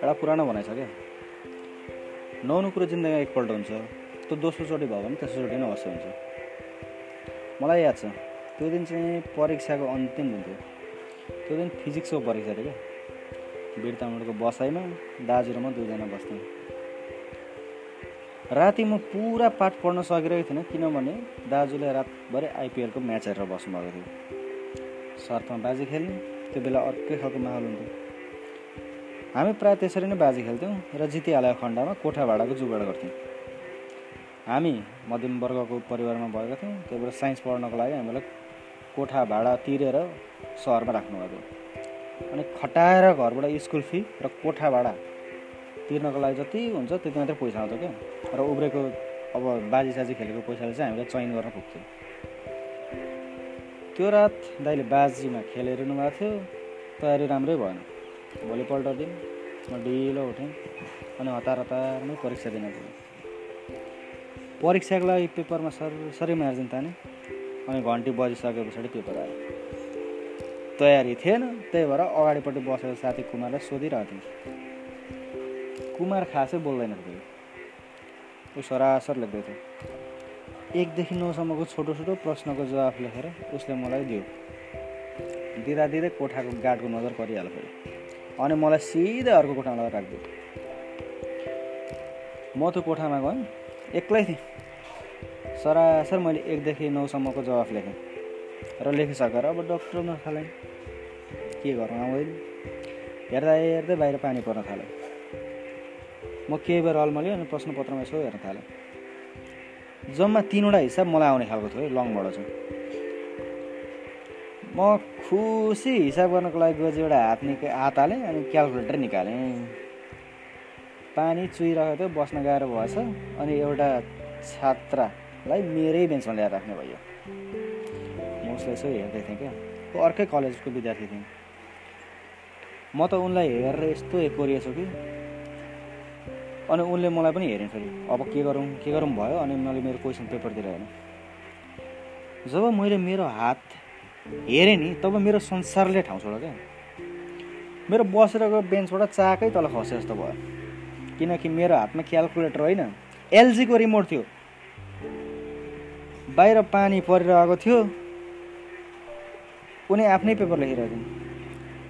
एउटा पुरानो भनाइ छ क्या नौनु कुरो जिन्दगीमा एकपल्ट हुन्छ। त्यो दोस्रोचोटि भयो भने तेस्रोचोटि नै अवश्य हुन्छ। मलाई याद छ त्यो दिन चाहिँ परीक्षाको अन्तिम दिन थियो। त्यो दिन फिजिक्सको परीक्षा थियो क्या वीर बसाइमा र म दुईजना बस्थ्यौँ। राति म पुरा पाठ पढ्न सकिरहेको थिइनँ किनभने दाजुले रातभरि आइपिएलको म्याच हेरेर बस्नुभएको थियो। सर्तमा बाजी खेल्ने त्यो बेला अर्कै खालको माहौल हुन्थ्यो। हामी प्रायः त्यसरी नै बाजी खेल्थ्यौँ र जितिहालेको खण्डमा कोठा भाडाको जुगाड गर्थ्यौँ। हामी मध्यम वर्गको परिवारमा भएका थियौँ त्यही भएर साइन्स पढ्नको लागि हामीलाई कोठा भाडा तिरेर सहरमा राख्नुभएको अनि खटाएर घरबाट स्कुल फी र कोठा भाडा तिर्नको लागि जति हुन्छ त्यति मात्रै पैसा आउँछ क्या। र उब्रेको अब बाजी साजी खेलेको पैसाले चाहिँ हामीलाई चयन गर्न पुग्थ्यो। त्यो रात दाइले बाजीमा खेलिरहनु भएको थियो तयारी राम्रै भएन। भोलिपल्ट दिन म ढिलो उठेँ अनि हतार हतारमै परीक्षा दिन पुगेँ परीक्षाको लागि पेपरमा सर सरी मार्जिन ताने अनि घन्टी बजिसके पछाडि पेपर आयो। तयारी थिएन त्यही भएर अगाडिपट्टि बसेको साथी कुमारलाई सोधिरहेको थिएँ। कुमार खासै बोल्दैन थियो ऊ सरासर लेख्दै थियो। एकदेखि नौसम्मको छोटो छोटो प्रश्नको जवाफ लेखेर उसले मलाई दियो। दिँदा दिँदै कोठाको गाडको नजर परिहाल्यो। अनि मलाई सिधै अर्को कोठामा लगेर राखिदियो। म त्यो कोठामा गएँ। एक्लै थिएँ। सरासर मैले एकदेखि नौसम्मको जवाफ लेखेँ। र लेखिसकेर अब डक्टर हुन थालेँ। के गरौँ आउँदैन हेर्दा हेर्दै बाहिर पानी पर्न थाल्यो। म केही बेर अल्मल्यो अनि प्रश्नपत्रमा यसो हेर्न थालेँ। जम्मा तिनवटा हिसाब मलाई आउने खालको थियो लङबाट चाहिँ। म खुसी हिसाब गर्नको लागि गएपछि एउटा हात निका हात हालेँ अनि क्यालकुलेटर निकालेँ। पानी चुइरहेको थियो बस्न गाह्रो भएछ। अनि एउटा छात्रालाई मेरै बेन्चमा ल्याएर राख्ने भयो। म उसलाई यसो हेर्दै थिएँ क्या। अर्कै कलेजको विद्यार्थी थिएँ। म त उनलाई हेरेर यस्तो एकोरिएछु कि। अनि उनले मलाई पनि हेरेँ फेरि। अब के गरौँ के गरौँ भयो अनि मैले मेरो क्वेसन पेपरतिर हेरेँ जब मैले मेरो हात हेरेँ नि तब मेरो संसारले ठाउँ छोड्यो क्या। मेरो बसेरको बेन्चबाट चाकै तल खसे जस्तो भयो। किनकि मेरो हातमा क्यालकुलेटर होइन। एलजीको रिमोट थियो। बाहिर पानी परिरहेको थियो। उनी आफ्नै पेपर लेखिरहेको थियो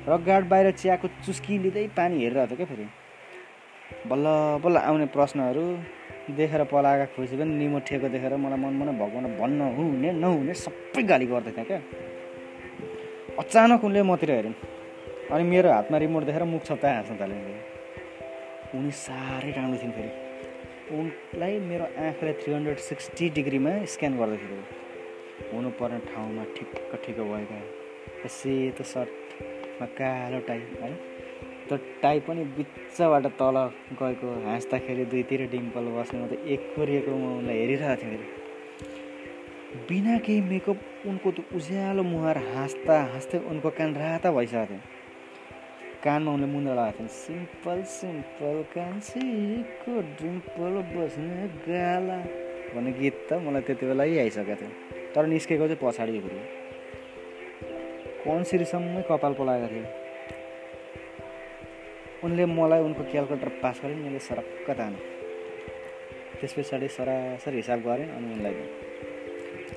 र गार्ड बाहिर चियाको चुस्की लिँदै पानी हेरिरहेको थियो क्या फेरि। बल्ल बल्ल आउने प्रश्नहरू देखेर पलाएका खुसी पनि निमोठिएको देखेर मलाई मन मनै भगवान् भन्न हुने नहुने सबै गाली गर्दै थिएँ क्या। अचानक उनले मतिर हेरिन्। अनि मेरो हातमा रिमोट देखेर मुख छप्ता हाँस्न थाले उनी साह्रै राम्रो थिइन् फेरि। उनलाई मेरो आँखाले थ्री हन्ड्रेड सिक्सटी डिग्रीमा स्क्यान गर्दाखेरि हुनुपर्ने ठाउँमा ठिक्क ठिक्क भएका सेतो सर्टमा कालो टाई है? त्यो टाई पनि बिचबाट तल गएको हाँस्दाखेरि दुईतिर डिम्पल बस्ने त एक कोरिएको म उनलाई हेरिरहेको थिएँ फेरि। बिना केही मेकअप उनको त्यो उज्यालो मुहार हाँस्दा हाँस्दै उनको कान राता भइसकेको थियो। कानमा उनले मुन्द्रा लगाएको थियो सिम्पल सिम्पल कान्छीको डिम्पल बस्ने गाला भन्ने गीत त मलाई त्यति बेला आइसकेको थियो। तर निस्केको चाहिँ पछाडि फेरि कन्सिरीसम्मै कपाल पलाएको थियो? उनले मलाई उनको क्यालकुलेटर पास गरेँ मैले सरक्क ताने। त्यस पछाडि सरासर हिसाब गरेँ अनि उनलाई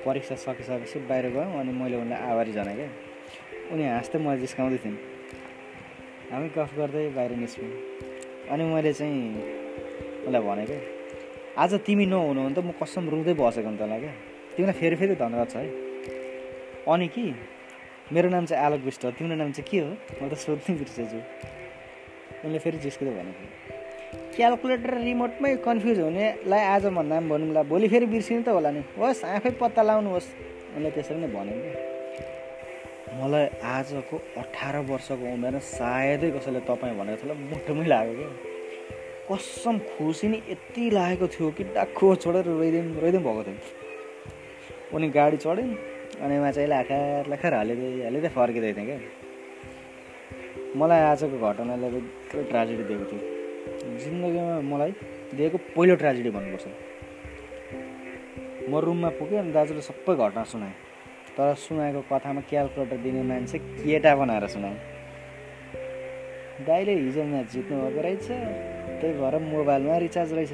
परीक्षा सकिसकेपछि बाहिर गयौँ अनि मैले उनलाई आभारी जनाएँ क्या। उनी हाँस्दै मलाई जिस्काउँदै थिइन् हामी गफ गर्दै बाहिर निस्क्यौँ अनि मैले चाहिँ उसलाई भनेँ क्या आज तिमी नहुनु भने त म कसम रुँदै बसेको नि तँलाई क्या। तिमीलाई फेरि फेरि धन्यवाद छ है। अनि कि मेरो नाम चाहिँ आलोक विष्ट तिम्रो नाम चाहिँ के हो? म त सोध्नै बिर्सेछु। उनले फेरि जिस्किँदै भनेको। क्यालकुलेटर रिमोटमै कन्फ्युज हुनेलाई आज भन्दा पनि भनौँला। भोलि फेरि बिर्सिनु त होला नि। होस् आफै पत्ता लगाउनुहोस् उनले त्यसरी नै भने मलाई आजको अठार वर्षको उमेर सायदै कसैले तपाईँ भनेको थियो मुटुमै लाग्यो क्या। कसम खुसी नि यति लागेको थियो कि डाक्खो छोडेर रोइदिउँ रोइदिउँ भएको थियो। उनी गाडी चढ्यो अनि उहाँ चाहिँ लाखार लाखार हालिँदै हालिँदै फर्किँदै थिएँ क्या। मलाई आजको घटनाले एकदमै ट्राजेडी दिएको थियो। जिन्दगीमा मलाई दिएको पहिलो ट्राजेडी भन्नुपर्छ। म रुममा पुगेँ अनि दाजुले सबै घटना सुनाएँ। तर सुनाएको कथामा क्यालकुलेटर दिने मान्छे केटा बनाएर सुनाएँ। दाइले हिजो म्याच जित्नु भएको रहेछ त्यही भएर मोबाइलमा रिचार्ज रहेछ।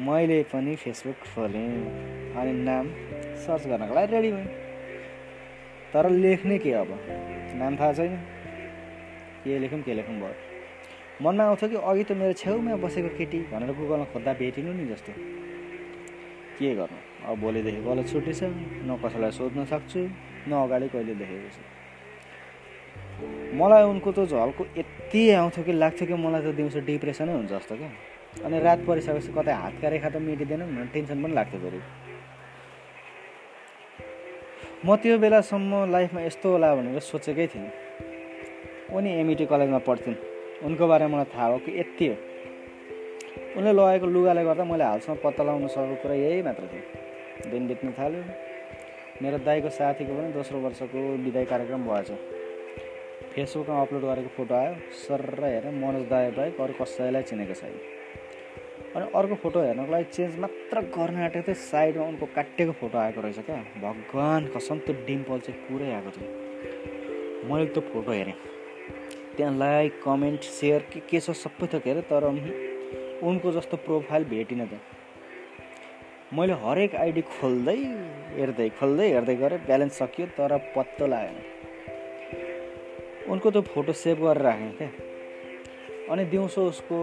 मैले पनि फेसबुक खोलेँ अनि नाम सर्च गर्नको लागि रेडी भएँ। तर लेख्ने के अब? नाम थाहा छैन। के लेखौँ के लेखौँ भयो? मनमा आउँछ कि अघि त मेरो छेउमा बसेको केटी भनेर गुगलमा खोज्दा भेटिनु नि जस्तो। के गर्नु? अब भोलिदेखि गलत छुट्टी छ न कसैलाई सोध्न सक्छु न अगाडि कहिले देखेको छु। मलाई उनको त झल्को यति आउँथ्यो कि लाग्थ्यो कि मलाई त दिउँसो डिप्रेसनै हुन्छ जस्तो क्या। अनि रात परिसकेपछि कतै हातका रेखा त मेटिँदैन भनेर टेन्सन पनि लाग्थ्यो फेरि। म त्यो बेलासम्म लाइफमा यस्तो होला भनेर सोचेकै थिएँ। उनी एमइटी कलेजमा पढ्थिन्। उनको बारेमा मलाई थाहा हो कि यति हो। उनले लगाएको लुगाले गर्दा मैले हालसम्म पत्ता लगाउन सकेको कुरा यही मात्र थियो। दिन बित्न थाल्यो। मेरो दाईको साथीको पनि दोस्रो वर्षको विदाय कार्यक्रम भएछ। फेसबुकमा अपलोड गरेको फोटो आयो। सर र हेरेँ मनोज दाई बाहेक अरू कसैलाई चिनेको छैन। अनि अर्को फोटो हेर्नको लागि चेन्ज मात्र गर्न आँटेको थिएँ। साइडमा उनको काटिएको फोटो आएको रहेछ क्या। भगवान् कसम त्यो डिम्पल चाहिँ पुरै आएको थियो। मैले त्यो फोटो हेरेँ। त्यहाँ लाइक कमेन्ट सेयर के के छ सबै थोक हेरेँ तर उनको जस्तो प्रोफाइल भेटिनँ त। मैले हरेक आइडी खोल्दै हेर्दै खोल्दै हेर्दै गरेँ ब्यालेन्स सकियो तर पत्तो लागेन। उनको त्यो फोटो सेभ गरेर राखेँ क्या अनि दिउँसो उसको